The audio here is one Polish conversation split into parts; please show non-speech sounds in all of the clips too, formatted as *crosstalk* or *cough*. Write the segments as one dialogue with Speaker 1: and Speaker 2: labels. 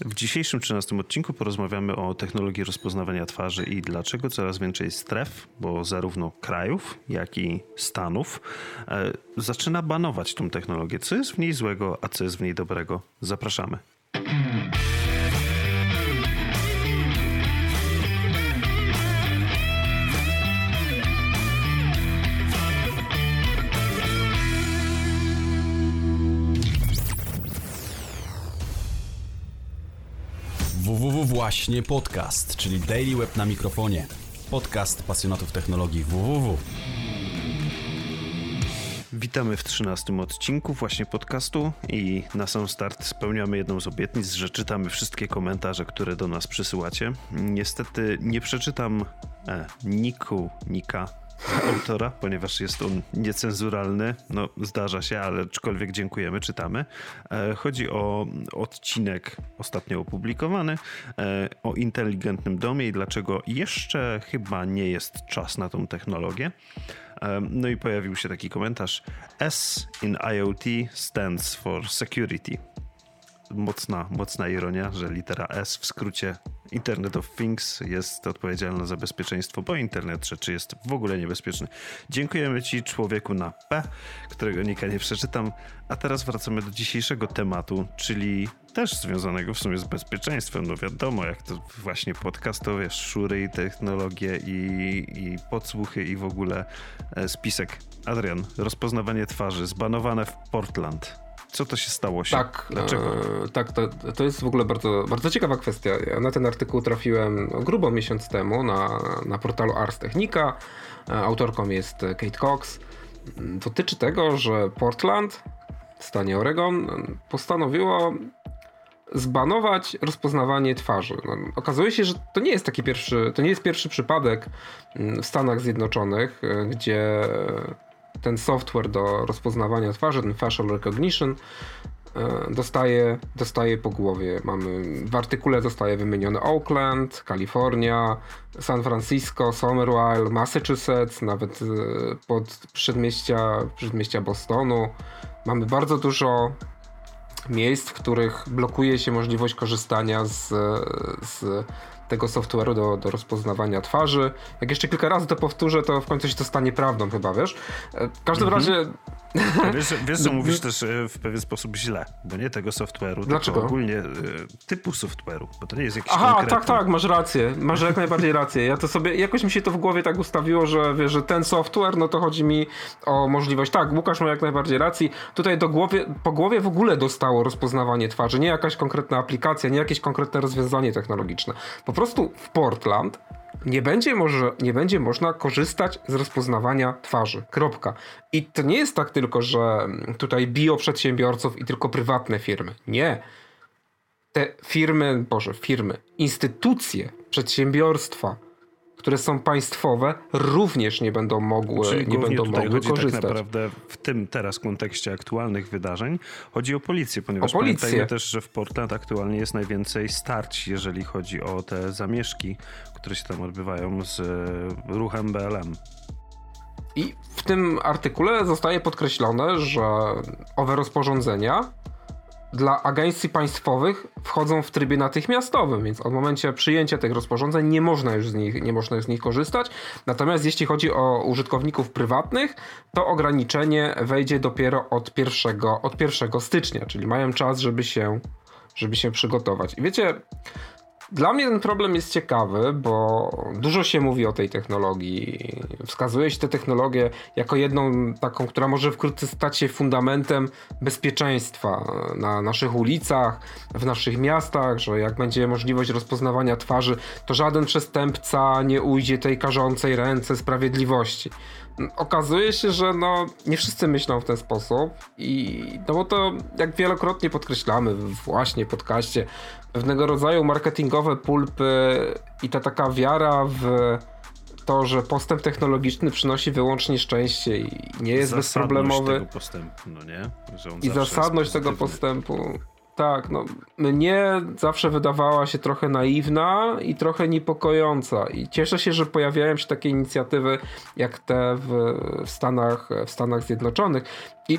Speaker 1: W dzisiejszym 13 odcinku porozmawiamy o technologii rozpoznawania twarzy i dlaczego coraz więcej stref, bo zarówno krajów, jak i stanów e, zaczyna banować tą technologię. Co jest w niej złego, a co jest w niej dobrego? Zapraszamy.
Speaker 2: Właśnie podcast, czyli Daily Web na mikrofonie. Podcast pasjonatów technologii www.
Speaker 1: Witamy w 13 odcinku właśnie podcastu i na sam start spełniamy jedną z obietnic, że czytamy wszystkie komentarze, które do nas przysyłacie. Niestety nie przeczytam e, niku, nika autora, ponieważ jest on niecenzuralny. No, zdarza się, ale aczkolwiek dziękujemy, czytamy. E, chodzi o odcinek ostatnio opublikowany e, o inteligentnym domie i dlaczego jeszcze chyba nie jest czas na tą technologię. E, no i pojawił się taki komentarz: S in IoT stands for security mocna, mocna ironia, że litera S w skrócie Internet of Things jest odpowiedzialna za bezpieczeństwo, bo internet rzeczy jest w ogóle niebezpieczny. Dziękujemy Ci, człowieku na P, którego nika nie przeczytam. A teraz wracamy do dzisiejszego tematu, czyli też związanego w sumie z bezpieczeństwem. No wiadomo, jak to właśnie podcastowie, szury i technologie i, i podsłuchy i w ogóle e, spisek. Adrian, rozpoznawanie twarzy zbanowane w Portland. Co to się stało się?
Speaker 3: Tak, Dlaczego? E, tak, to, to jest w ogóle bardzo, bardzo ciekawa kwestia. Ja na ten artykuł trafiłem grubo miesiąc temu na, na portalu Ars Technica. E, autorką jest Kate Cox. Dotyczy tego, że Portland w stanie Oregon postanowiło zbanować rozpoznawanie twarzy. No, okazuje się, że to nie jest taki pierwszy, to nie jest pierwszy przypadek mm, w Stanach Zjednoczonych, e, gdzie ten software do rozpoznawania twarzy, ten facial recognition, e, dostaje, dostaje po głowie. Mamy, w artykule zostaje wymienione Oakland, Kalifornia, San Francisco, Somerville, Massachusetts, nawet e, pod przedmieścia, przedmieścia Bostonu. Mamy bardzo dużo miejsc, w których blokuje się możliwość korzystania z, z tego software'u do, do rozpoznawania twarzy. Jak jeszcze kilka razy to powtórzę, to w końcu się to stanie prawdą chyba, wiesz? E, w każdym mhm. razie...
Speaker 1: Wiesz, wiesz, co *laughs* mówisz też e, w pewien sposób źle, bo nie tego software'u,
Speaker 3: Dlaczego?
Speaker 1: tylko ogólnie e, typu software'u, bo to nie jest jakiś
Speaker 3: Aha,
Speaker 1: konkretny...
Speaker 3: tak, tak, masz rację, masz jak najbardziej rację. Ja to sobie, jakoś mi się to w głowie tak ustawiło, że wiesz, że ten software, no to chodzi mi o możliwość, tak, Łukasz ma jak najbardziej racji, tutaj do głowie, po głowie w ogóle dostało rozpoznawanie twarzy, nie jakaś konkretna aplikacja, nie jakieś konkretne rozwiązanie technologiczne. Po prostu w Portland nie będzie, może, nie będzie można korzystać z rozpoznawania twarzy. Kropka. I to nie jest tak tylko, że tutaj bio przedsiębiorców i tylko prywatne firmy. Nie. Te firmy, boże, firmy, instytucje, przedsiębiorstwa, które są państwowe, również nie będą mogły,
Speaker 1: Czyli
Speaker 3: nie będą mogły
Speaker 1: chodzi
Speaker 3: korzystać.
Speaker 1: tak naprawdę w tym teraz kontekście aktualnych wydarzeń chodzi o policję, ponieważ
Speaker 3: o policję.
Speaker 1: pamiętajmy też, że w Portland aktualnie jest najwięcej starć, jeżeli chodzi o te zamieszki, które się tam odbywają z e, ruchem BLM.
Speaker 3: I w tym artykule zostaje podkreślone, że owe rozporządzenia dla agencji państwowych wchodzą w trybie natychmiastowym, więc od momencie przyjęcia tych rozporządzeń nie można już z nich, nie można z nich korzystać. Natomiast jeśli chodzi o użytkowników prywatnych, to ograniczenie wejdzie dopiero od 1, od 1 stycznia, czyli mają czas, żeby się, żeby się przygotować. I wiecie, dla mnie ten problem jest ciekawy, bo dużo się mówi o tej technologii. Wskazuje się tę technologię jako jedną taką, która może wkrótce stać się fundamentem bezpieczeństwa na naszych ulicach, w naszych miastach, że jak będzie możliwość rozpoznawania twarzy, to żaden przestępca nie ujdzie tej karzącej ręce sprawiedliwości okazuje się, że no, nie wszyscy myślą w ten sposób i no bo to jak wielokrotnie podkreślamy właśnie w podcaście, pewnego rodzaju marketingowe pulpy i ta taka wiara w to, że postęp technologiczny przynosi wyłącznie szczęście i nie jest zasadność bezproblemowy.
Speaker 1: Tego postępu, no nie?
Speaker 3: I zasadność tego postępu. Tak, no mnie zawsze wydawała się trochę naiwna i trochę niepokojąca i cieszę się, że pojawiają się takie inicjatywy jak te w, w Stanach, w Stanach Zjednoczonych i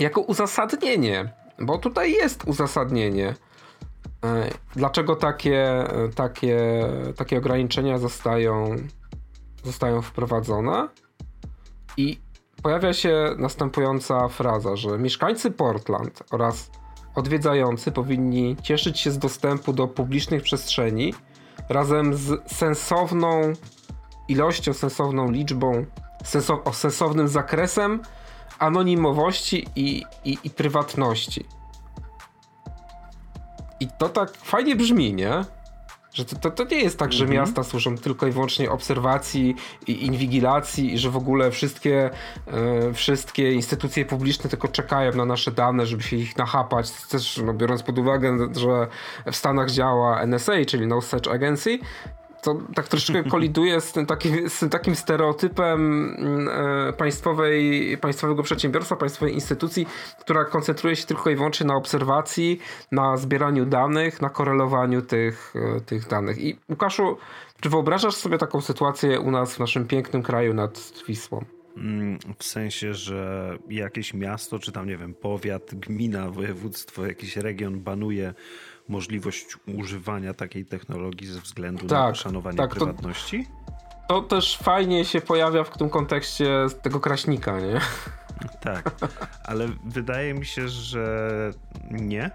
Speaker 3: jako uzasadnienie, bo tutaj jest uzasadnienie, E, dlaczego takie, takie, takie ograniczenia zostają, zostają wprowadzone? I pojawia się następująca fraza, że mieszkańcy Portland oraz odwiedzający powinni cieszyć się z dostępu do publicznych przestrzeni razem z sensowną ilością, sensowną liczbą, sensow o sensownym zakresem anonimowości i, i, i prywatności. I to tak fajnie brzmi, nie? Że to, to, to nie jest tak, że mm -hmm. miasta służą tylko i wyłącznie obserwacji i inwigilacji i że w ogóle wszystkie, e, wszystkie instytucje publiczne tylko czekają na nasze dane, żeby się ich nachapać. Też no, biorąc pod uwagę, że w Stanach działa NSA, czyli No Such Agency, to tak troszeczkę *laughs* koliduje z tym takim, z tym takim stereotypem e, państwowej, państwowego przedsiębiorstwa, państwowej instytucji, która koncentruje się tylko i wyłącznie na obserwacji, na zbieraniu danych, na korelowaniu tych, e, tych danych. I Łukaszu, czy wyobrażasz sobie taką sytuację u nas w naszym pięknym kraju nad Wisłą?
Speaker 1: Mm, w sensie, że jakieś miasto, czy tam, nie wiem, powiat, gmina, województwo, jakiś region banuje możliwość używania takiej technologii ze względu tak, na poszanowanie tak, prywatności?
Speaker 3: To, to też fajnie się pojawia w tym kontekście tego kraśnika, nie?
Speaker 1: Tak, ale wydaje mi się, że nie.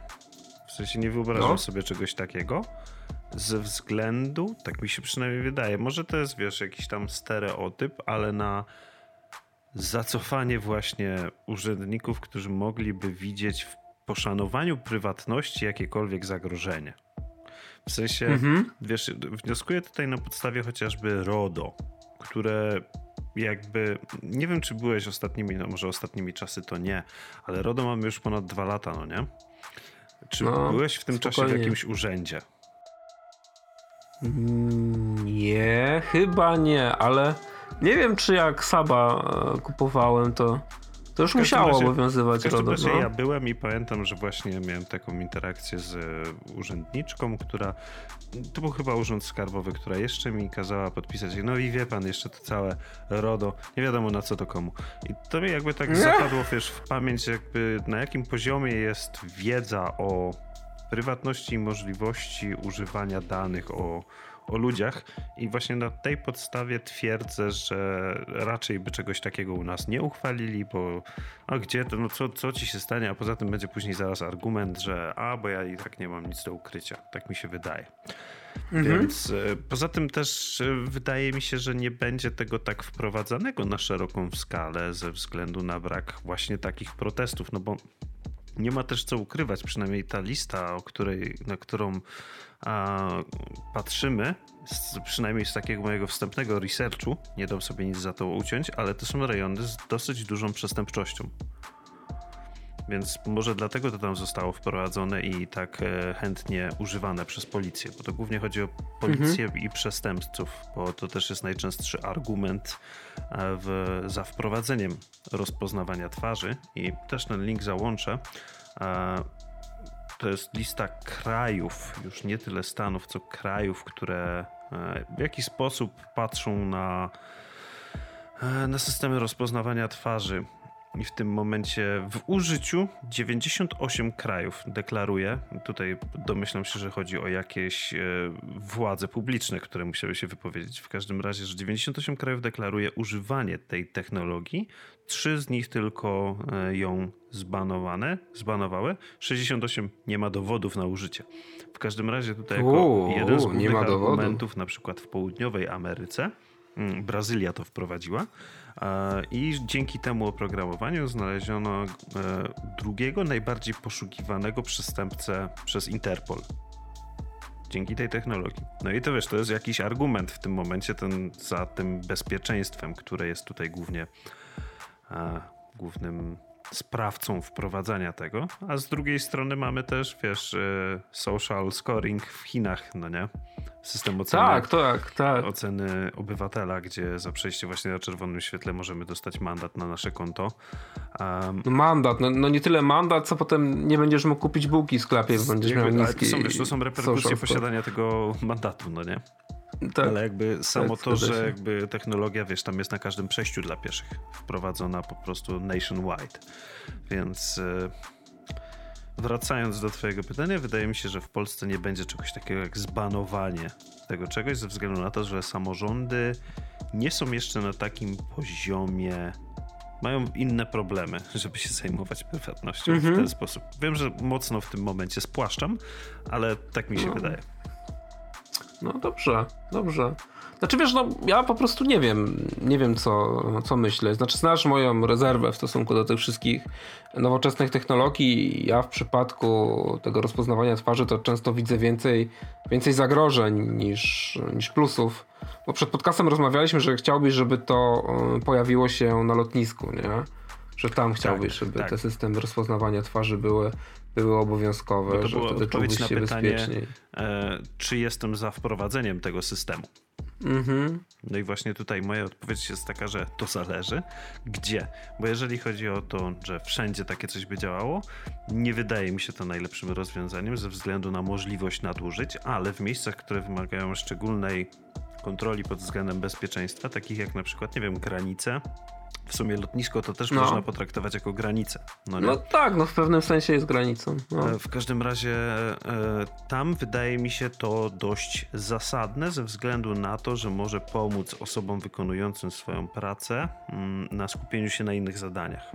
Speaker 1: W sensie nie wyobrażam no. sobie czegoś takiego. Ze względu, tak mi się przynajmniej wydaje, może to jest, wiesz, jakiś tam stereotyp, ale na zacofanie właśnie urzędników, którzy mogliby widzieć w poszanowaniu prywatności jakiekolwiek zagrożenie. W sensie, mhm. wiesz, wnioskuję tutaj na podstawie chociażby RODO, które jakby, nie wiem czy byłeś ostatnimi, no może ostatnimi czasy to nie, ale RODO mamy już ponad dwa lata, no nie? Czy no, byłeś w tym spokojnie. czasie w jakimś urzędzie?
Speaker 3: Mm, nie, chyba nie, ale nie wiem czy jak Saba e, kupowałem to to już musiało razie, obowiązywać
Speaker 1: w RODO. No? Ja byłem i pamiętam, że właśnie miałem taką interakcję z e, urzędniczką, która, to był chyba urząd skarbowy, która jeszcze mi kazała podpisać, no i wie pan, jeszcze to całe RODO, nie wiadomo na co to komu. I to mi jakby tak nie. zapadło, wiesz, w pamięć jakby na jakim poziomie jest wiedza o prywatności i możliwości używania danych o o ludziach i właśnie na tej podstawie twierdzę, że raczej by czegoś takiego u nas nie uchwalili, bo a gdzie to, no co, co ci się stanie, a poza tym będzie później zaraz argument, że a, bo ja i tak nie mam nic do ukrycia. Tak mi się wydaje. Mhm. Więc e, poza tym też e, wydaje mi się, że nie będzie tego tak wprowadzanego na szeroką skalę ze względu na brak właśnie takich protestów, no bo nie ma też co ukrywać, przynajmniej ta lista, o której, na którą a, patrzymy, z, przynajmniej z takiego mojego wstępnego researchu, nie dam sobie nic za to uciąć, ale to są rejony z dosyć dużą przestępczością. Więc może dlatego to tam zostało wprowadzone i tak e, chętnie używane przez policję, bo to głównie chodzi o policję mhm. i przestępców, bo to też jest najczęstszy argument e, w, za wprowadzeniem rozpoznawania twarzy i też ten link załączę. E, to jest lista krajów, już nie tyle stanów, co krajów, które w jakiś sposób patrzą na, na systemy rozpoznawania twarzy i w tym momencie w użyciu 98 krajów deklaruje, tutaj domyślam się, że chodzi o jakieś e, władze publiczne, które musiały się wypowiedzieć. W każdym razie, że 98 krajów deklaruje używanie tej technologii, trzy z nich tylko e, ją zbanowane, zbanowały, 68 nie ma dowodów na użycie. W każdym razie tutaj jako jeden z głównych argumentów, na przykład w południowej Ameryce, mm, Brazylia to wprowadziła, i dzięki temu oprogramowaniu znaleziono e, drugiego najbardziej poszukiwanego przestępcę przez Interpol. Dzięki tej technologii. No i to wiesz, to jest jakiś argument w tym momencie ten, za tym bezpieczeństwem, które jest tutaj głównie głównym sprawcą wprowadzania tego, a z drugiej strony mamy też, wiesz, e, social scoring w Chinach, no nie? System oceny,
Speaker 3: tak, tak, tak.
Speaker 1: oceny obywatela, gdzie za przejście właśnie na czerwonym świetle możemy dostać mandat na nasze konto.
Speaker 3: Um, mandat, no, no, nie tyle mandat, co potem nie będziesz mógł kupić bułki w sklepie, bo będziesz miał niski...
Speaker 1: To są, wiesz, to są reperkusje posiadania tego mandatu, no nie? Tak, Ale jakby samo tak, to, że jakby technologia, wiesz, tam jest na każdym przejściu dla pieszych wprowadzona po prostu nationwide. Więc wracając do Twojego pytania, wydaje mi się, że w Polsce nie będzie czegoś takiego jak zbanowanie tego czegoś, ze względu na to, że samorządy nie są jeszcze na takim poziomie. Mają inne problemy, żeby się zajmować prywatnością w
Speaker 3: Mhm.
Speaker 1: ten sposób. Wiem, że mocno w tym momencie spłaszczam, ale tak mi się
Speaker 3: No.
Speaker 1: wydaje.
Speaker 3: No dobrze, dobrze. Znaczy wiesz, no ja po prostu nie wiem, nie wiem co, co myśleć. Znaczy znasz moją rezerwę w stosunku do tych wszystkich nowoczesnych technologii. Ja w przypadku tego rozpoznawania twarzy to często widzę więcej, więcej zagrożeń niż, niż plusów. Bo przed podcastem rozmawialiśmy, że chciałbyś, żeby to e, pojawiło się na lotnisku, nie? Że tam chciałbyś, żeby
Speaker 1: tak.
Speaker 3: te systemy rozpoznawania twarzy były, były obowiązkowe,
Speaker 1: Bo to
Speaker 3: że
Speaker 1: była
Speaker 3: wtedy
Speaker 1: odpowiedź na
Speaker 3: się
Speaker 1: pytanie,
Speaker 3: bezpieczniej.
Speaker 1: e, czy jestem za wprowadzeniem tego systemu.
Speaker 3: Mhm.
Speaker 1: No i właśnie tutaj moja odpowiedź jest taka, że to zależy. Gdzie? Bo jeżeli chodzi o to, że wszędzie takie coś by działało, nie wydaje mi się to najlepszym rozwiązaniem ze względu na możliwość nadużyć, ale w miejscach, które wymagają szczególnej kontroli pod względem bezpieczeństwa, takich jak na przykład, nie wiem, granice. W sumie lotnisko to też
Speaker 3: No.
Speaker 1: można potraktować jako granicę. No?
Speaker 3: No tak, no w pewnym sensie jest granicą. No.
Speaker 1: E, W każdym razie e, tam wydaje mi się to dość zasadne ze względu na to, że może pomóc osobom wykonującym swoją pracę mm, na skupieniu się na innych zadaniach.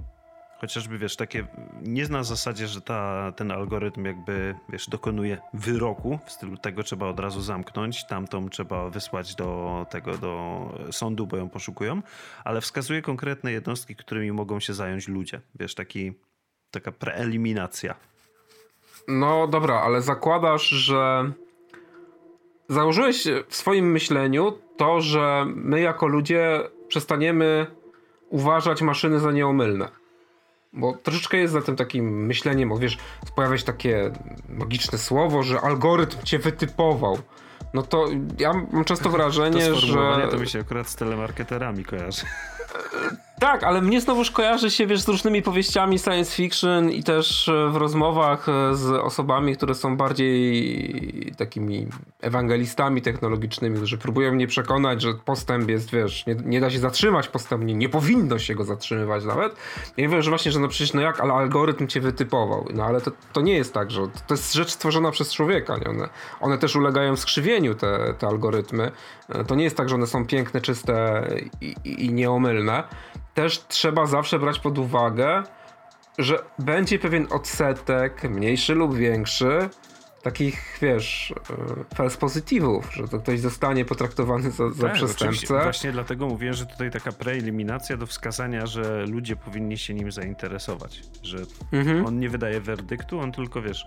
Speaker 1: Chociażby wiesz, takie nie na zasadzie, że ta, ten algorytm jakby wiesz, dokonuje wyroku w stylu tego trzeba od razu zamknąć, tamtą trzeba wysłać do tego do sądu, bo ją poszukują, ale wskazuje konkretne jednostki, którymi mogą się zająć ludzie. Wiesz, taki taka preeliminacja.
Speaker 3: no dobra, ale zakładasz, że założyłeś w swoim myśleniu to, że my jako ludzie przestaniemy uważać maszyny za nieomylne. Bo troszeczkę jest za tym takim myśleniem, bo wiesz, pojawia się takie magiczne słowo, że algorytm cię wytypował. No to ja mam często *laughs*
Speaker 1: To
Speaker 3: wrażenie,
Speaker 1: sformułowanie
Speaker 3: że...
Speaker 1: to mi się akurat z telemarketerami kojarzy. *laughs*
Speaker 3: Tak, ale mnie znowuż kojarzy się, wiesz, z różnymi powieściami science fiction i też e, w rozmowach e, z osobami, które są bardziej takimi ewangelistami technologicznymi, którzy próbują mnie przekonać, że postęp jest, wiesz, nie, nie da się zatrzymać postępu, nie, nie powinno się go zatrzymywać nawet. Ja mówię, że właśnie, że no przecież no jak, ale algorytm cię wytypował. No ale to, to nie jest tak, że to jest rzecz stworzona przez człowieka, nie? One, one też ulegają skrzywieniu, te, te algorytmy. E, To nie jest tak, że one są piękne, czyste i, i, i nieomylne też trzeba zawsze brać pod uwagę, że będzie pewien odsetek, mniejszy lub większy, takich, wiesz, e, false pozytywów, że to ktoś zostanie potraktowany za, za
Speaker 1: Tak, oczywiście.
Speaker 3: przestępcę.
Speaker 1: Właśnie dlatego mówiłem, że tutaj taka preeliminacja do wskazania, że ludzie powinni się nim zainteresować. Że
Speaker 3: Mhm.
Speaker 1: on nie wydaje werdyktu, on tylko wiesz.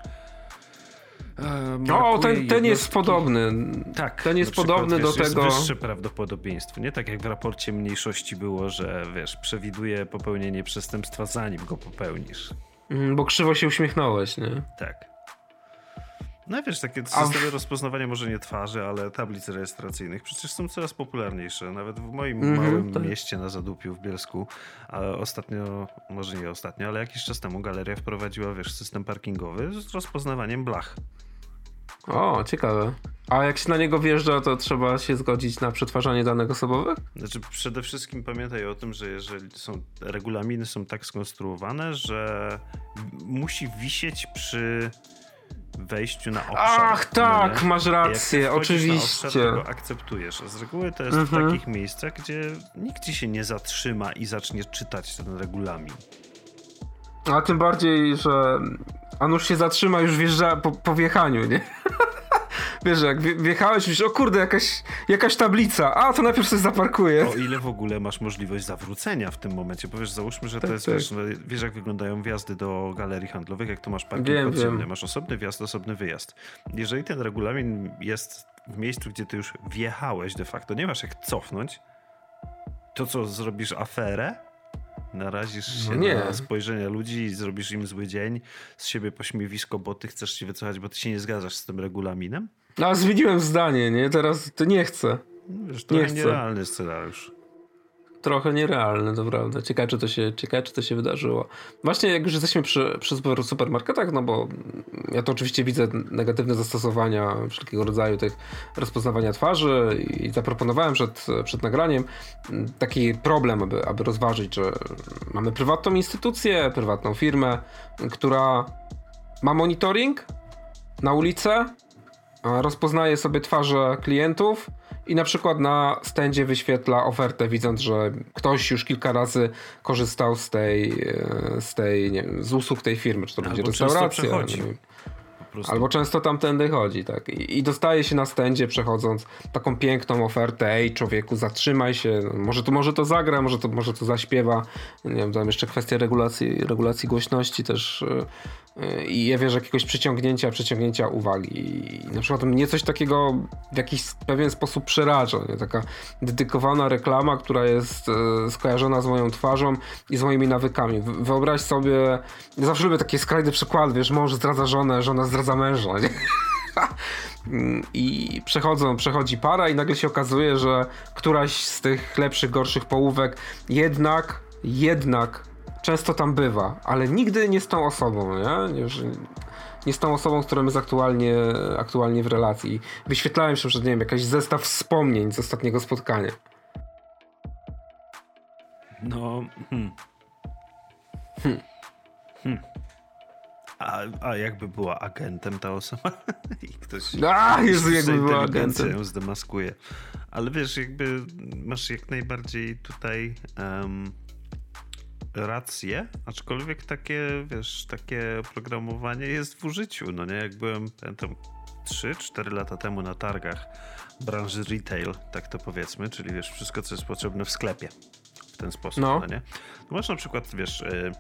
Speaker 3: O,
Speaker 1: markuje
Speaker 3: ten, ten jest podobny.
Speaker 1: Tak,
Speaker 3: ten jest podobny
Speaker 1: wiesz,
Speaker 3: do tego-
Speaker 1: Jest wyższe prawdopodobieństwo. Nie tak jak w raporcie mniejszości było, że wiesz, przewiduje popełnienie przestępstwa zanim go popełnisz.
Speaker 3: Mm, Bo krzywo się uśmiechnąłeś, nie?
Speaker 1: Tak. No wiesz, takie
Speaker 3: A w-
Speaker 1: systemy rozpoznawania może nie twarzy, ale tablic rejestracyjnych przecież są coraz popularniejsze. Nawet w moim
Speaker 3: Mhm,
Speaker 1: małym
Speaker 3: tak.
Speaker 1: mieście na Zadupiu w Bielsku, a ostatnio, może nie ostatnio, ale jakiś czas temu galeria wprowadziła, wiesz, system parkingowy z rozpoznawaniem blach.
Speaker 3: O, ciekawe. A jak się na niego wjeżdża, to trzeba się zgodzić na przetwarzanie danych osobowych?
Speaker 1: Znaczy, przede wszystkim pamiętaj o tym, że jeżeli są regulaminy są tak skonstruowane, że musi wisieć przy wejściu na obszar.
Speaker 3: Ach, tak,
Speaker 1: no
Speaker 3: masz rację, oczywiście.
Speaker 1: obszar, to akceptujesz. A z reguły to jest
Speaker 3: Mhm.
Speaker 1: w takich miejscach, gdzie nikt ci się nie zatrzyma i zacznie czytać ten regulamin.
Speaker 3: A tym bardziej, że Anusz się zatrzyma już wjeżdża po, po wjechaniu, nie? *laughs* Wiesz, jak wje- wjechałeś, myślisz, o kurde, jakaś, jakaś tablica, a to najpierw sobie zaparkuję.
Speaker 1: O ile w ogóle masz możliwość zawrócenia w tym momencie, bo wiesz, załóżmy, że
Speaker 3: Tak,
Speaker 1: to jest,
Speaker 3: tak.
Speaker 1: wiesz, no, wiesz jak wyglądają wjazdy do galerii handlowych, jak to masz parking podziemny, masz osobny wjazd, osobny wyjazd. Jeżeli ten regulamin jest w miejscu, gdzie ty już wjechałeś de facto, nie masz jak cofnąć, to co, zrobisz aferę? Narazisz się
Speaker 3: No nie.
Speaker 1: na spojrzenia ludzi i zrobisz im zły dzień, z siebie pośmiewisko, bo ty chcesz się wycofać, bo ty się nie zgadzasz z tym regulaminem?
Speaker 3: No, a zmieniłem zdanie, nie? Teraz to nie chcę.
Speaker 1: Wiesz, trochę
Speaker 3: chcę.
Speaker 1: nierealny scenariusz.
Speaker 3: Trochę nierealne, to prawda. Ciekawe, czy to się, ciekawe, czy to się wydarzyło. Właśnie jak już jesteśmy przy, przy super- supermarketach, no bo ja to oczywiście widzę negatywne zastosowania wszelkiego rodzaju tych rozpoznawania twarzy i zaproponowałem przed, przed nagraniem taki problem, aby, aby rozważyć, że mamy prywatną instytucję, prywatną firmę, która ma monitoring na ulicę, rozpoznaje sobie twarze klientów i na przykład na stędzie wyświetla ofertę, widząc, że ktoś już kilka razy korzystał z tej, e, z tej wiem, z usług tej firmy, czy to
Speaker 1: Albo
Speaker 3: będzie restauracja. Albo często tamtędy chodzi, tak. I, I dostaje się na stędzie przechodząc taką piękną ofertę, ej człowieku, zatrzymaj się, może to, może to zagra, może to, może to zaśpiewa. Nie wiem, tam jeszcze kwestia regulacji, regulacji głośności też yy, i ja wierzę jakiegoś przyciągnięcia, przyciągnięcia uwagi. I na przykład mnie coś takiego w jakiś pewien sposób przeraża, nie? Taka dedykowana reklama, która jest yy, skojarzona z moją twarzą i z moimi nawykami. Wyobraź sobie, ja zawsze lubię takie skrajne przykłady, wiesz, mąż zdradza żonę, żona zdradza męża, nie? *laughs* I przechodzą, przechodzi para i nagle się okazuje, że któraś z tych lepszych, gorszych połówek jednak, jednak często tam bywa, ale nigdy nie z tą osobą, nie? Nie, że- nie z tą osobą, z którą jest aktualnie, aktualnie w relacji. Wyświetlałem się przed, nie wiem, jakiś zestaw wspomnień z ostatniego spotkania.
Speaker 1: No. Hmm. Hmm. A, a jakby była agentem ta osoba *laughs* i ktoś.
Speaker 3: A, Jezu, jakby była agentem.
Speaker 1: ją zdemaskuje. Ale wiesz, jakby masz jak najbardziej tutaj em, rację, aczkolwiek takie, wiesz, takie programowanie jest w użyciu. No nie, jak byłem, pamiętam, 3-4 lata temu na targach branży retail, tak to powiedzmy, czyli wiesz, wszystko, co jest potrzebne w sklepie w ten sposób,
Speaker 3: No.
Speaker 1: no, nie? No masz na przykład, wiesz, y,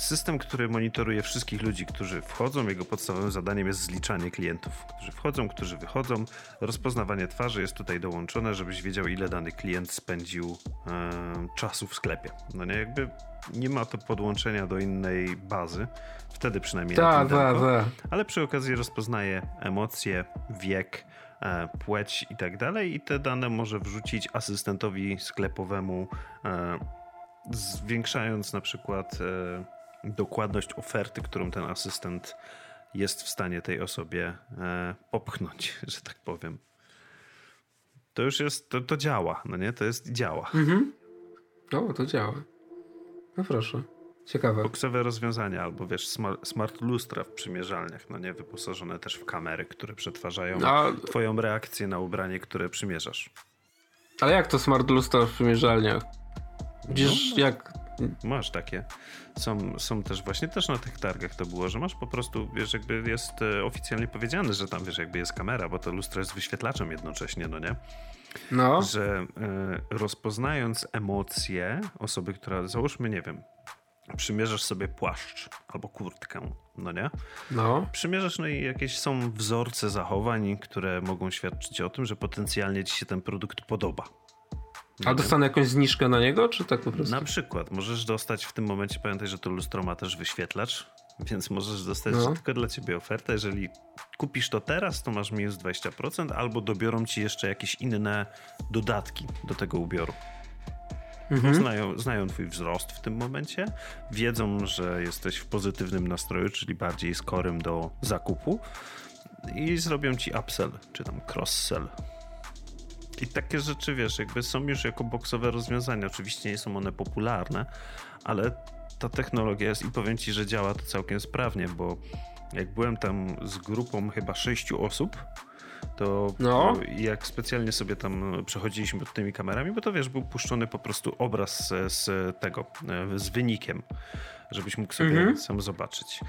Speaker 1: system, który monitoruje wszystkich ludzi, którzy wchodzą. Jego podstawowym zadaniem jest zliczanie klientów, którzy wchodzą, którzy wychodzą. Rozpoznawanie twarzy jest tutaj dołączone, żebyś wiedział, ile dany klient spędził e, czasu w sklepie. No nie, jakby nie ma to podłączenia do innej bazy. Wtedy przynajmniej na
Speaker 3: Tak, tak, tak.
Speaker 1: ale przy okazji rozpoznaje emocje, wiek, e, płeć i tak dalej i te dane może wrzucić asystentowi sklepowemu, e, zwiększając na przykład e, dokładność oferty, którą ten asystent jest w stanie tej osobie e, popchnąć, *laughs* że tak powiem. To już jest, to, to działa, no nie? To jest działa.
Speaker 3: O, to działa. No proszę. Ciekawe.
Speaker 1: Boksowe rozwiązania, albo wiesz, smart, smart lustra w przymierzalniach, no nie? Wyposażone też w kamery, które przetwarzają
Speaker 3: A,
Speaker 1: twoją reakcję na ubranie, które przymierzasz.
Speaker 3: ale jak to smart lustra w przymierzalniach? Widzisz,
Speaker 1: No,
Speaker 3: jak...
Speaker 1: Masz takie. Są, są też właśnie też na tych targach to było, że masz po prostu, wiesz, jakby jest e, oficjalnie powiedziane, że tam, wiesz, jakby jest kamera, bo to lustro jest wyświetlaczem jednocześnie, no nie?
Speaker 3: No,
Speaker 1: Że e, rozpoznając emocje osoby, która, załóżmy, nie wiem, przymierzasz sobie płaszcz albo kurtkę, no nie?
Speaker 3: no.
Speaker 1: Przymierzasz, no i jakieś są wzorce zachowań, które mogą świadczyć o tym, że potencjalnie ci się ten produkt podoba.
Speaker 3: A dostanę jakąś zniżkę na niego, czy tak po prostu?
Speaker 1: Na przykład możesz dostać w tym momencie, pamiętaj, że to lustro ma też wyświetlacz, *laughs* więc możesz dostać
Speaker 3: No.
Speaker 1: tylko dla ciebie ofertę. Jeżeli kupisz to teraz, to masz minus 20%, albo dobiorą ci jeszcze jakieś inne dodatki do tego ubioru.
Speaker 3: Mhm.
Speaker 1: Znają, znają twój wzrost w tym momencie, wiedzą, że jesteś w pozytywnym nastroju, czyli bardziej skorym do zakupu i zrobią ci upsell, czy tam cross-sell. I takie rzeczy, wiesz, jakby są już jako boksowe rozwiązania. Oczywiście nie są one popularne, ale ta technologia jest i powiem ci, że działa to całkiem sprawnie, bo jak byłem tam z grupą chyba sześciu osób, to
Speaker 3: No.
Speaker 1: jak specjalnie sobie tam przechodziliśmy pod tymi kamerami, bo to wiesz, był puszczony po prostu obraz z, z tego, e, z wynikiem, żebyś mógł sobie
Speaker 3: Mhm.
Speaker 1: sam zobaczyć.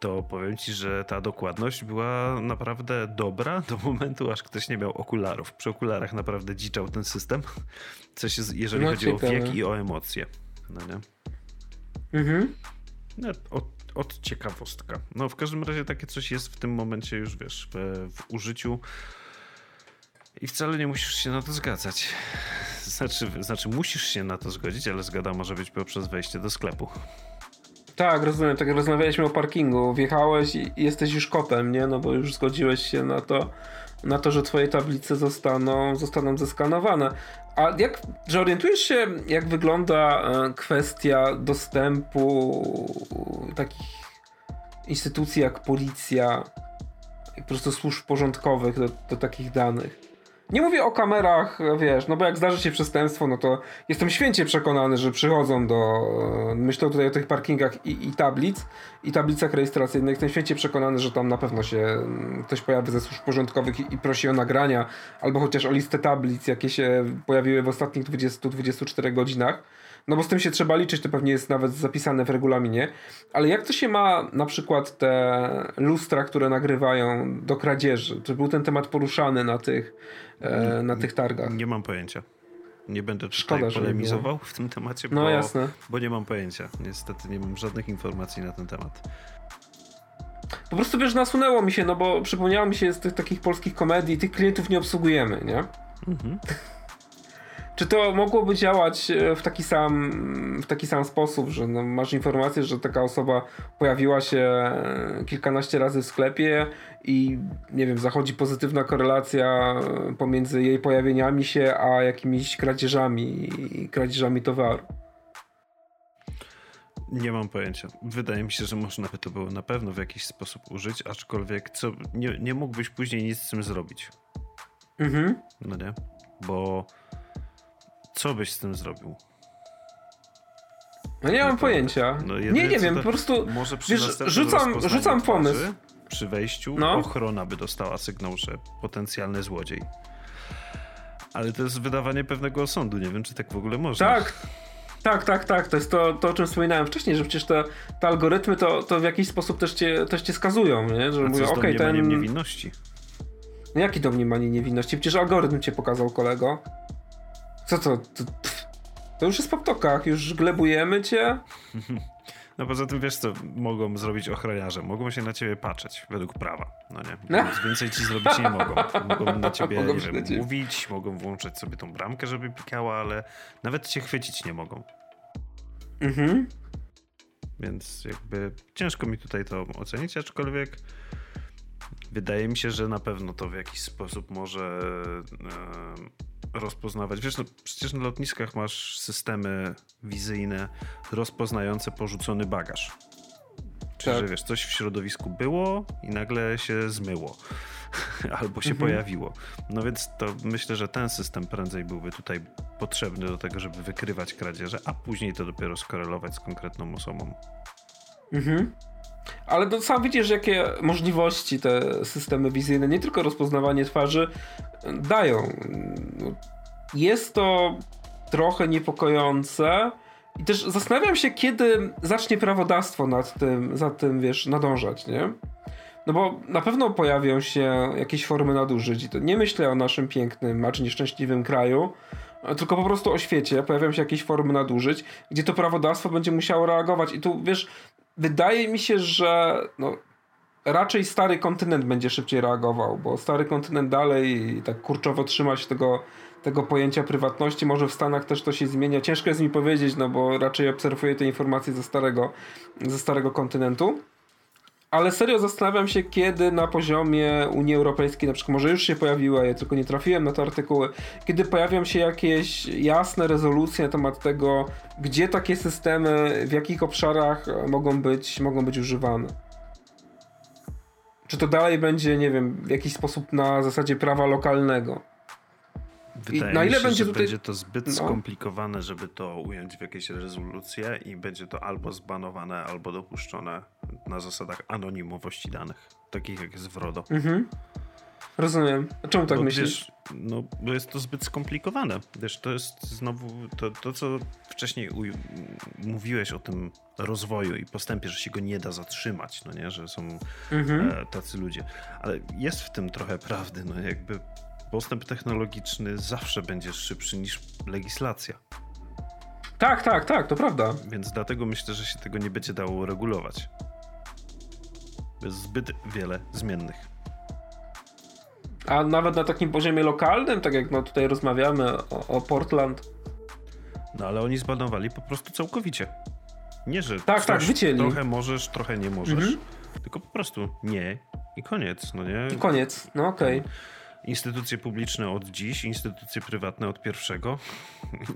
Speaker 1: To powiem ci, że ta dokładność była naprawdę dobra do momentu, aż ktoś nie miał okularów. Przy okularach naprawdę dziczał ten system, coś jest, jeżeli
Speaker 3: No,
Speaker 1: chodzi o
Speaker 3: ciekawe.
Speaker 1: wiek i o emocje. No nie?
Speaker 3: Mhm.
Speaker 1: No, od, od ciekawostka. No w każdym razie takie coś jest w tym momencie już, wiesz, w, w użyciu i wcale nie musisz się na to zgadzać. Znaczy, znaczy musisz się na to zgodzić, ale zgoda może być poprzez wejście do sklepu.
Speaker 3: Tak, rozumiem. Tak rozmawialiśmy o parkingu. Wjechałeś i jesteś już kotem, nie? No bo już zgodziłeś się na to, na to, że twoje tablice zostaną, zostaną zeskanowane. A jak, że orientujesz się, jak wygląda e, kwestia dostępu takich instytucji jak policja po prostu służb porządkowych do, do takich danych? Nie mówię o kamerach, wiesz, no bo jak zdarzy się przestępstwo, no to jestem święcie przekonany, że przychodzą do, myślę tutaj o tych parkingach i, i tablic, i tablicach rejestracyjnych, jestem święcie przekonany, że tam na pewno się mm, ktoś pojawi ze służb porządkowych i, i prosi o nagrania, albo chociaż o listę tablic, jakie się pojawiły w ostatnich 20-24 godzinach. No bo z tym się trzeba liczyć, to pewnie jest nawet zapisane w regulaminie. Ale jak to się ma na przykład te lustra, które nagrywają do kradzieży? Czy był ten temat poruszany na tych, e, na tych targach?
Speaker 1: Nie mam pojęcia. Nie będę tutaj
Speaker 3: Szkoda,
Speaker 1: polemizował w tym temacie,
Speaker 3: No
Speaker 1: bo,
Speaker 3: jasne.
Speaker 1: bo nie mam pojęcia. Niestety nie mam żadnych informacji na ten temat.
Speaker 3: Po prostu wiesz, nasunęło mi się, no bo przypomniało mi się z tych takich polskich komedii, tych klientów nie obsługujemy, nie?
Speaker 1: Mhm.
Speaker 3: Czy to mogłoby działać e, w taki sam, w taki sam sposób, że no masz informację, że taka osoba pojawiła się e, kilkanaście razy w sklepie i nie wiem, zachodzi pozytywna korelacja e, pomiędzy jej pojawieniami się a jakimiś kradzieżami i kradzieżami towaru?
Speaker 1: Nie mam pojęcia. Wydaje mi się, że można by to było na pewno w jakiś sposób użyć, aczkolwiek co, nie, nie mógłbyś później nic z tym zrobić.
Speaker 3: Mhm.
Speaker 1: No nie? Bo co byś z tym zrobił?
Speaker 3: No nie mam
Speaker 1: Naprawdę.
Speaker 3: pojęcia.
Speaker 1: No
Speaker 3: nie, nie wiem,
Speaker 1: to-
Speaker 3: po prostu
Speaker 1: Może przy
Speaker 3: wiesz, rzucam, rzucam
Speaker 1: twarzy,
Speaker 3: pomysł.
Speaker 1: Przy wejściu
Speaker 3: No.
Speaker 1: ochrona by dostała sygnał, że potencjalny złodziej. Ale to jest wydawanie pewnego osądu. Nie wiem, czy tak w ogóle można.
Speaker 3: Tak. Tak, tak, tak. To jest to, to o czym wspominałem wcześniej, że przecież te, te algorytmy to, to w jakiś sposób też cię, też cię skazują, nie? Że
Speaker 1: A
Speaker 3: mówią, okej,
Speaker 1: domniemaniem
Speaker 3: ten...
Speaker 1: niewinności?
Speaker 3: No Jaki domniemanie niewinności? Przecież algorytm cię pokazał, kolego. Co to? To, to już jest po ptokach, już glebujemy cię.
Speaker 1: No poza tym wiesz co mogą zrobić ochroniarze? Mogą się na ciebie patrzeć według prawa. No nie.
Speaker 3: No.
Speaker 1: Nic więcej ci zrobić nie mogą. Mogą na ciebie
Speaker 3: Mogą
Speaker 1: wiem, mówić, mogą włączyć sobie tą bramkę, żeby pikała, ale nawet cię chwycić nie mogą.
Speaker 3: Mhm.
Speaker 1: Więc jakby ciężko mi tutaj to ocenić, aczkolwiek wydaje mi się, że na pewno to w jakiś sposób może e, rozpoznawać. Wiesz, no przecież na lotniskach masz systemy wizyjne rozpoznające porzucony bagaż. Czyli,
Speaker 3: Tak.
Speaker 1: że wiesz, coś w środowisku było i nagle się zmyło. *laughs* Albo się
Speaker 3: Mhm.
Speaker 1: pojawiło. No więc to myślę, że ten system prędzej byłby tutaj potrzebny do tego, żeby wykrywać kradzieże, a później to dopiero skorelować z konkretną osobą.
Speaker 3: Mhm. Ale to sam widzisz, jakie możliwości te systemy wizyjne, nie tylko rozpoznawanie twarzy, dają. Jest to trochę niepokojące i też zastanawiam się, kiedy zacznie prawodawstwo nad tym, za tym, wiesz, nadążać, nie? No bo na pewno pojawią się jakieś formy nadużyć i to nie myślę o naszym pięknym, acz nieszczęśliwym kraju, tylko po prostu o świecie. Pojawią się jakieś formy nadużyć, gdzie to prawodawstwo będzie musiało reagować i tu, wiesz, wydaje mi się, że no, raczej stary kontynent będzie szybciej reagował, bo stary kontynent dalej tak kurczowo trzyma się tego, tego pojęcia prywatności. Może w Stanach też to się zmienia. Ciężko jest mi powiedzieć, no bo raczej obserwuję te informacje ze starego, ze starego kontynentu. Ale serio zastanawiam się, kiedy na poziomie Unii Europejskiej, na przykład może już się pojawiła, ja tylko nie trafiłem na te artykuły, kiedy pojawią się jakieś jasne rezolucje na temat tego, gdzie takie systemy, w jakich obszarach mogą być, mogą być używane. Czy to dalej będzie, nie wiem, w jakiś sposób na zasadzie prawa lokalnego?
Speaker 1: Wydaje
Speaker 3: na
Speaker 1: mi
Speaker 3: ile
Speaker 1: się,
Speaker 3: będzie
Speaker 1: że
Speaker 3: tutaj-
Speaker 1: będzie to zbyt
Speaker 3: No.
Speaker 1: skomplikowane, żeby to ująć w jakieś rezolucje i będzie to albo zbanowane, albo dopuszczone na zasadach anonimowości danych, takich jak jest w RODO.
Speaker 3: Mhm. Rozumiem. A czemu tak
Speaker 1: Bo
Speaker 3: myślisz?
Speaker 1: Wiesz, no, bo jest to zbyt skomplikowane. Wiesz, to jest znowu to, to co wcześniej mówiłeś o tym rozwoju i postępie, że się go nie da zatrzymać, no nie, że są
Speaker 3: Mhm.
Speaker 1: e, tacy ludzie. Ale jest w tym trochę prawdy, no jakby postęp technologiczny zawsze będzie szybszy niż legislacja.
Speaker 3: Tak, tak, tak, to prawda.
Speaker 1: Więc dlatego myślę, że się tego nie będzie dało regulować. Jest zbyt wiele zmiennych.
Speaker 3: A nawet na takim poziomie lokalnym, tak jak no tutaj rozmawiamy o, o Portland.
Speaker 1: No ale oni zbanowali po prostu całkowicie. Nie, że
Speaker 3: Tak, tak, wycięli.
Speaker 1: trochę możesz, trochę nie możesz.
Speaker 3: Mhm.
Speaker 1: Tylko po prostu nie i koniec, no nie?
Speaker 3: I koniec. No okej.
Speaker 1: Instytucje publiczne od dziś, instytucje prywatne od pierwszego.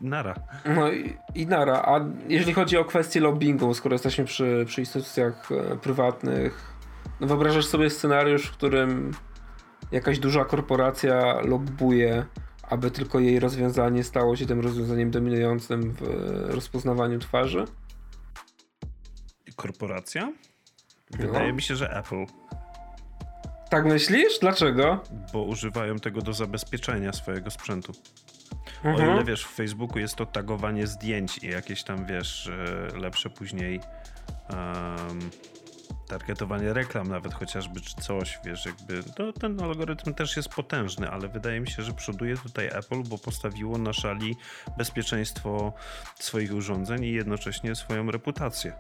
Speaker 1: Nara.
Speaker 3: No i, i nara. A jeżeli chodzi o kwestię lobbingu, skoro jesteśmy przy, przy instytucjach e, prywatnych, no wyobrażasz sobie scenariusz, w którym jakaś duża korporacja lobbuje, aby tylko jej rozwiązanie stało się tym rozwiązaniem dominującym w rozpoznawaniu twarzy?
Speaker 1: Korporacja? Wydaje no. mi się, że Apple.
Speaker 3: Tak myślisz? Dlaczego?
Speaker 1: Bo używają tego do zabezpieczenia swojego sprzętu. Mhm. O ile wiesz, w Facebooku jest to tagowanie zdjęć i jakieś tam wiesz, lepsze później um, targetowanie reklam nawet chociażby, czy coś, wiesz, jakby, to ten algorytm też jest potężny, ale wydaje mi się, że przoduje tutaj Apple, bo postawiło na szali bezpieczeństwo swoich urządzeń i jednocześnie swoją reputację.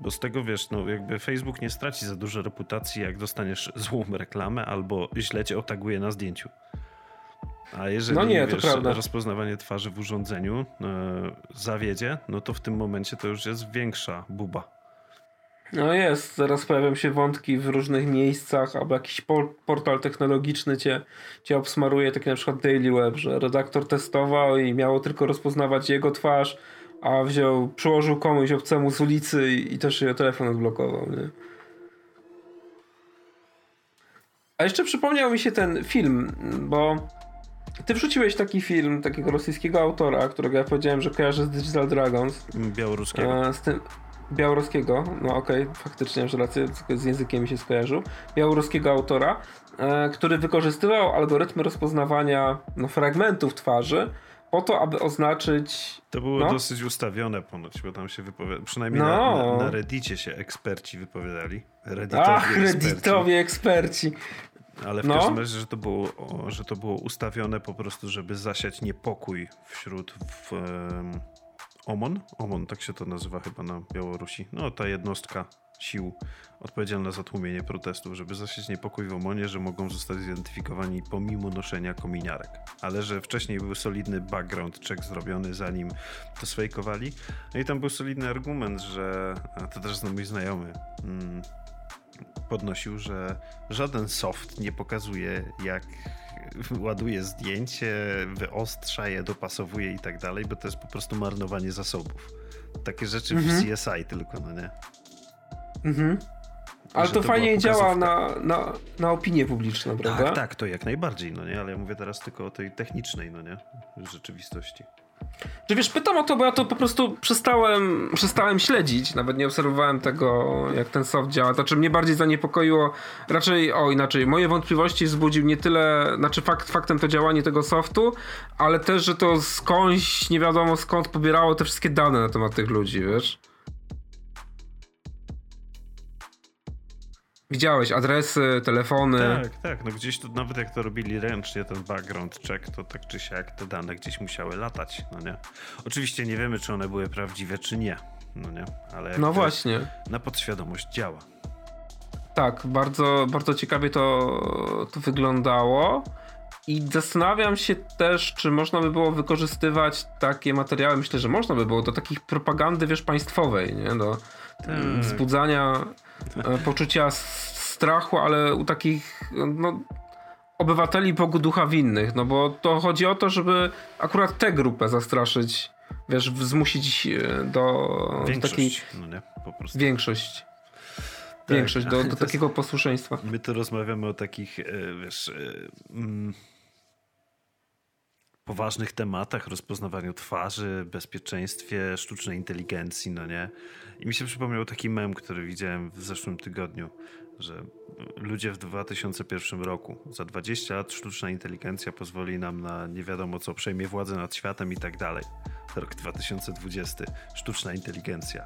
Speaker 1: Bo z tego wiesz, no jakby Facebook nie straci za dużo reputacji, jak dostaniesz *laughs* złą reklamę albo źle cię otaguje na zdjęciu. A jeżeli no nie, wiesz, rozpoznawanie twarzy w urządzeniu e, zawiedzie, no to w tym momencie to już jest większa buba.
Speaker 3: No jest, zaraz pojawią się wątki w różnych miejscach, albo jakiś portal technologiczny cię, cię obsmaruje, taki na przykład Daily Web, że redaktor testował i miało tylko rozpoznawać jego twarz, a wziął, przyłożył komuś obcemu z ulicy i, i też jego telefon odblokował, nie? A jeszcze przypomniał mi się ten film, bo ty wrzuciłeś taki film takiego rosyjskiego autora, którego ja powiedziałem, że kojarzę z Digital Dragons.
Speaker 1: Białoruskiego.
Speaker 3: E, z tym białoruskiego, no okej, okay, faktycznie, że rację, z językiem mi się skojarzył. Białoruskiego autora, e, który wykorzystywał algorytmy rozpoznawania no, fragmentów twarzy po to, aby oznaczyć.
Speaker 1: To było
Speaker 3: no?
Speaker 1: dosyć ustawione ponoć, bo tam się wypowiada. Przynajmniej no. na, na, na Reddicie się eksperci wypowiadali.
Speaker 3: Redditowi Ach, eksperci. Redditowi eksperci.
Speaker 1: Ale w no. każdym razie, że to, było, że to było ustawione po prostu, żeby zasiać niepokój wśród w, um, OMON. OMON, tak się to nazywa chyba na Białorusi. No, ta jednostka sił odpowiedzialna za tłumienie protestów, żeby zasiać niepokój w Omonie, że mogą zostać zidentyfikowani pomimo noszenia kominiarek. Ale że wcześniej był solidny background check zrobiony, zanim to sfejkowali. No i tam był solidny argument, że to też mój znajomy. Mm, podnosił, że żaden soft nie pokazuje, jak ładuje zdjęcie, wyostrza je, dopasowuje i tak dalej, bo to jest po prostu marnowanie zasobów. Takie rzeczy mhm. w CSI tylko, no nie?
Speaker 3: Mhm. Ale to, to fajnie działa na, na, na opinię publiczną, prawda?
Speaker 1: Tak, tak, to jak najbardziej, no nie? Ale ja mówię teraz tylko o tej technicznej, no nie? Rzeczywistości.
Speaker 3: Czy wiesz, pytam o to, bo ja to po prostu przestałem, przestałem śledzić, nawet nie obserwowałem tego, jak ten soft działa. To, czy mnie bardziej zaniepokoiło, raczej, o inaczej, moje wątpliwości wzbudził nie tyle, znaczy fakt, faktem to działanie tego softu, ale też, że to skądś, nie wiadomo skąd pobierało te wszystkie dane na temat tych ludzi, wiesz? Widziałeś adresy, telefony.
Speaker 1: Tak, tak. No gdzieś tu nawet jak to robili ręcznie, ten background check, to tak czy siak te dane gdzieś musiały latać, no nie? Oczywiście nie wiemy, czy one były prawdziwe, czy nie, no nie? Ale
Speaker 3: no właśnie.
Speaker 1: Na podświadomość działa.
Speaker 3: Tak, bardzo, bardzo ciekawie to, to wyglądało. I zastanawiam się też, czy można by było wykorzystywać takie materiały, myślę, że można by było do takich propagandy, wiesz, państwowej, nie? Do tak. wzbudzania E, poczucia strachu, ale u takich no, obywateli Bogu ducha winnych, no bo to chodzi o to, żeby akurat tę grupę zastraszyć, wiesz, zmusić e, do,
Speaker 1: do
Speaker 3: takiej...
Speaker 1: No nie, po prostu.
Speaker 3: Większość. Tak. Większość, do, *laughs* do takiego jest, posłuszeństwa.
Speaker 1: My tu rozmawiamy o takich, e, wiesz... Mm, poważnych tematach, rozpoznawaniu twarzy, bezpieczeństwie, sztucznej inteligencji, no nie? I mi się przypomniał taki mem, który widziałem w zeszłym tygodniu, że ludzie w 2001 roku, za 20 lat sztuczna inteligencja pozwoli nam na nie wiadomo co, przejmie władzę nad światem i tak dalej. Rok 2020, sztuczna inteligencja.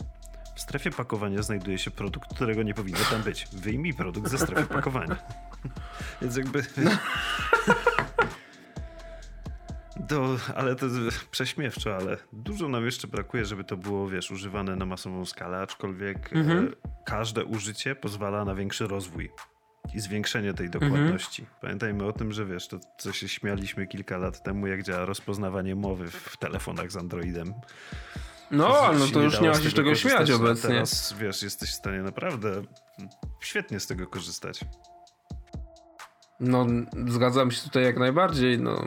Speaker 1: W strefie pakowania znajduje się produkt, którego nie powinno tam być. Wyjmij produkt ze strefy pakowania. *laughs* Więc jakby... *laughs* Do, ale to jest prześmiewczo, ale dużo nam jeszcze brakuje, żeby to było, wiesz, używane na masową skalę, aczkolwiek e, mhm. e, każde użycie pozwala na większy rozwój i zwiększenie tej dokładności. Mhm. Pamiętajmy o tym, że wiesz, to co się śmialiśmy kilka lat temu, jak działa rozpoznawanie mowy w telefonach z Androidem.
Speaker 3: No, no to już nie ma się czego śmiać obecnie.
Speaker 1: Teraz, wiesz, jesteś w stanie naprawdę świetnie z tego korzystać.
Speaker 3: No, zgadzam się tutaj jak najbardziej. No,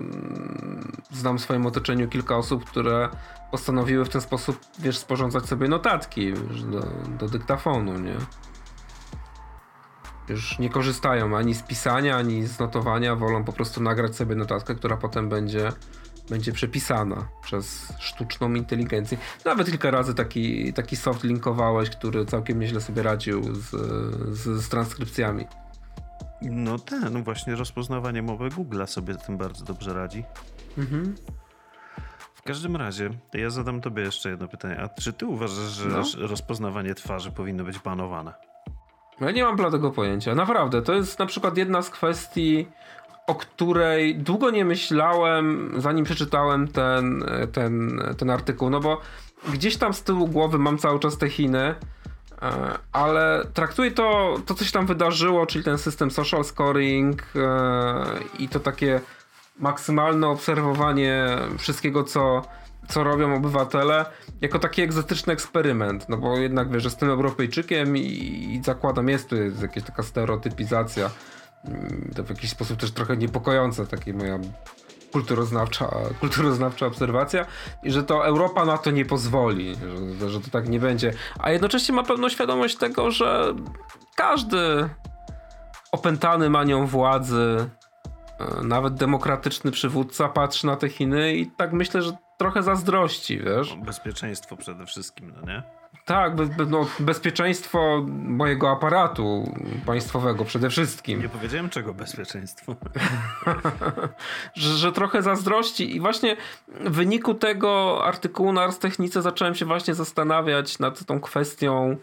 Speaker 3: znam w swoim otoczeniu kilka osób, które postanowiły w ten sposób, wiesz, sporządzać sobie notatki wiesz, do, do dyktafonu, nie? już nie korzystają ani z pisania, ani z notowania, wolą po prostu nagrać sobie notatkę, która potem będzie, będzie przepisana przez sztuczną inteligencję. Nawet kilka razy taki, taki soft linkowałeś, który całkiem nieźle sobie radził z, z, z transkrypcjami.
Speaker 1: No ten, no właśnie rozpoznawanie mowy Google'a sobie tym bardzo dobrze radzi. Mhm. W każdym razie, ja zadam tobie jeszcze jedno pytanie. A czy ty uważasz, że no. rozpoznawanie twarzy powinno być banowane?
Speaker 3: Ja nie mam bladego pojęcia. Naprawdę, to jest na przykład jedna z kwestii, o której długo nie myślałem, zanim przeczytałem ten, ten, ten artykuł, no bo gdzieś tam z tyłu głowy mam cały czas te Chiny, ale traktuję to, to co się tam wydarzyło, czyli ten system social scoring e, i to takie maksymalne obserwowanie wszystkiego, co co robią obywatele, jako taki egzotyczny eksperyment. No bo jednak wiesz, jestem Europejczykiem i, i zakładam, jest tu jest jakaś taka stereotypizacja. Mm, to w jakiś sposób też trochę niepokojące, takie moja kulturoznawcza, kulturoznawcza obserwacja i że to Europa na to nie pozwoli, że, że to tak nie będzie. A jednocześnie ma pełną świadomość tego, że każdy opętany manią władzy, e, nawet demokratyczny przywódca patrzy na te Chiny i tak myślę, że trochę zazdrości, wiesz?
Speaker 1: Bezpieczeństwo przede wszystkim, no nie?
Speaker 3: Tak, be, no, bezpieczeństwo mojego aparatu państwowego przede wszystkim.
Speaker 1: Nie powiedziałem czego bezpieczeństwo. *laughs*
Speaker 3: że, że, trochę zazdrości i właśnie w wyniku tego artykułu na Ars Technice zacząłem się właśnie zastanawiać nad tą kwestią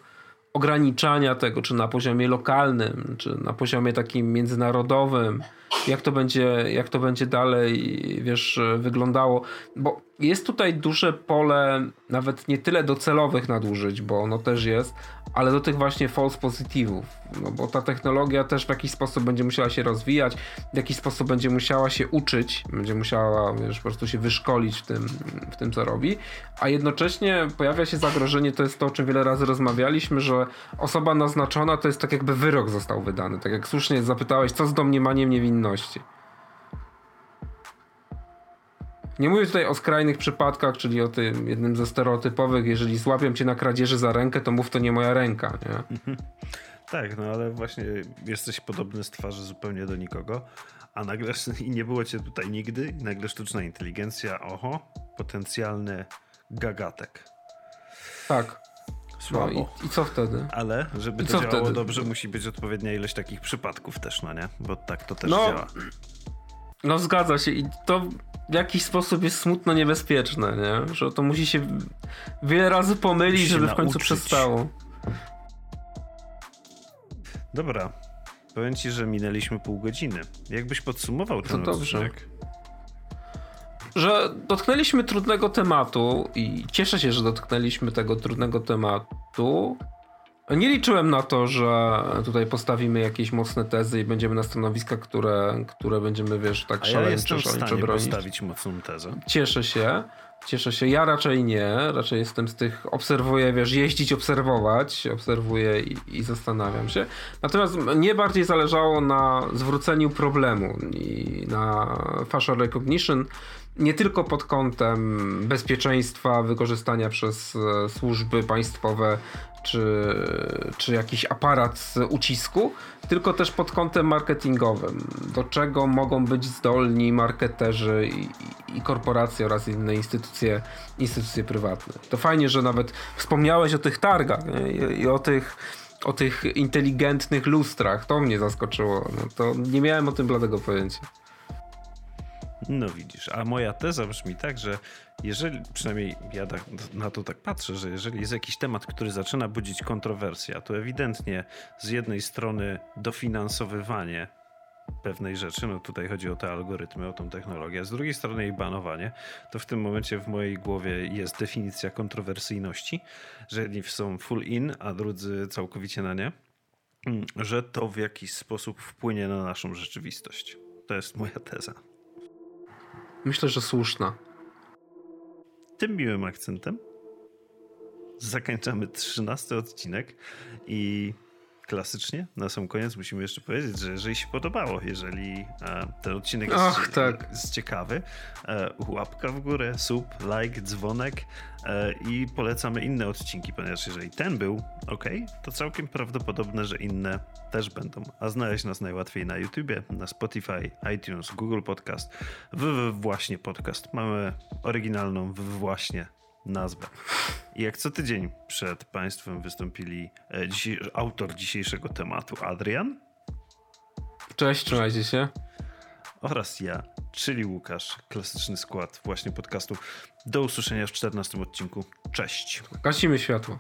Speaker 3: ograniczania tego, czy na poziomie lokalnym, czy na poziomie takim międzynarodowym, jak to będzie, jak to będzie dalej, wiesz, wyglądało. Bo jest tutaj duże pole, nawet nie tyle docelowych nadużyć, bo ono też jest, ale do tych właśnie false pozytywów. No bo ta technologia też w jakiś sposób będzie musiała się rozwijać, w jakiś sposób będzie musiała się uczyć, będzie musiała wiesz, po prostu się wyszkolić w tym, w tym, co robi, a jednocześnie pojawia się zagrożenie, to jest to, o czym wiele razy rozmawialiśmy, że osoba naznaczona to jest tak jakby wyrok został wydany. Tak jak słusznie zapytałeś, co z domniemaniem niewinności. Nie mówię tutaj o skrajnych przypadkach, czyli o tym jednym ze stereotypowych, jeżeli złapią cię na kradzieży za rękę, to mów to nie moja ręka, nie? *laughs*
Speaker 1: Tak, no ale właśnie jesteś podobny z twarzy zupełnie do nikogo, a nagle *laughs* i nie było cię tutaj nigdy i nagle sztuczna inteligencja, oho, potencjalny gagatek.
Speaker 3: Tak. Słabo. No i, i, co wtedy?
Speaker 1: Ale żeby I to działało wtedy? dobrze, musi być odpowiednia ilość takich przypadków też, no nie? Bo tak to też no, działa.
Speaker 3: No zgadza się i to w jakiś sposób jest smutno niebezpieczne, nie? Że to musi się wiele razy pomylić, musi żeby w końcu przestało.
Speaker 1: Dobra. Powiem ci, że minęliśmy pół godziny. Jakbyś podsumował ten to odcinek? Dobrze.
Speaker 3: Że dotknęliśmy trudnego tematu i cieszę się, że dotknęliśmy tego trudnego tematu, nie liczyłem na to, że tutaj postawimy jakieś mocne tezy i będziemy na stanowiska, które, które będziemy, wiesz, tak szaleńczo,
Speaker 1: ja jestem w stanie bronić. postawić mocną tezę.
Speaker 3: Cieszę się. Cieszę się. Ja raczej nie. Raczej jestem z tych, obserwuję, wiesz, jeździć, obserwować. Obserwuję i, i zastanawiam się. Natomiast mnie bardziej zależało na zwróceniu problemu i na facial recognition nie tylko pod kątem bezpieczeństwa, wykorzystania przez e, służby państwowe czy, czy jakiś aparat ucisku, tylko też pod kątem marketingowym. Do czego mogą być zdolni marketerzy i, i korporacje oraz inne instytucje, instytucje prywatne. To fajnie, że nawet wspomniałeś o tych targach i, i o tych o tych inteligentnych lustrach. To mnie zaskoczyło. No to nie miałem o tym bladego pojęcia.
Speaker 1: No widzisz, a moja teza brzmi tak, że jeżeli, przynajmniej ja tak, na to tak patrzę, że jeżeli jest jakiś temat, który zaczyna budzić kontrowersję, to ewidentnie z jednej strony dofinansowywanie pewnej rzeczy, no tutaj chodzi o te algorytmy, o tą technologię, a z drugiej strony jej banowanie, to w tym momencie w mojej głowie jest definicja kontrowersyjności, że jedni są full in, a drudzy całkowicie na nie, że to w jakiś sposób wpłynie na naszą rzeczywistość. To jest moja teza.
Speaker 3: Myślę, że słuszna.
Speaker 1: Tym miłym akcentem zakończamy trzynasty odcinek i klasycznie na sam koniec musimy jeszcze powiedzieć, że jeżeli się podobało, jeżeli e, ten odcinek jest,
Speaker 3: Ach, tak.
Speaker 1: jest ciekawy, e, łapka w górę, sub, like, dzwonek e, i polecamy inne odcinki, ponieważ jeżeli ten był ok, to całkiem prawdopodobne, że inne też będą. A znaleźć nas najłatwiej na YouTubie, na Spotify, iTunes, Google Podcast, www właśnie podcast. Mamy oryginalną www właśnie nazwę. I jak co tydzień przed Państwem wystąpili e, dzisiaj, autor dzisiejszego tematu, Adrian.
Speaker 3: Cześć, trzymajcie się.
Speaker 1: Oraz ja, czyli Łukasz, klasyczny skład właśnie podcastu. Do usłyszenia w 14 odcinku. Cześć.
Speaker 3: Gasimy światło.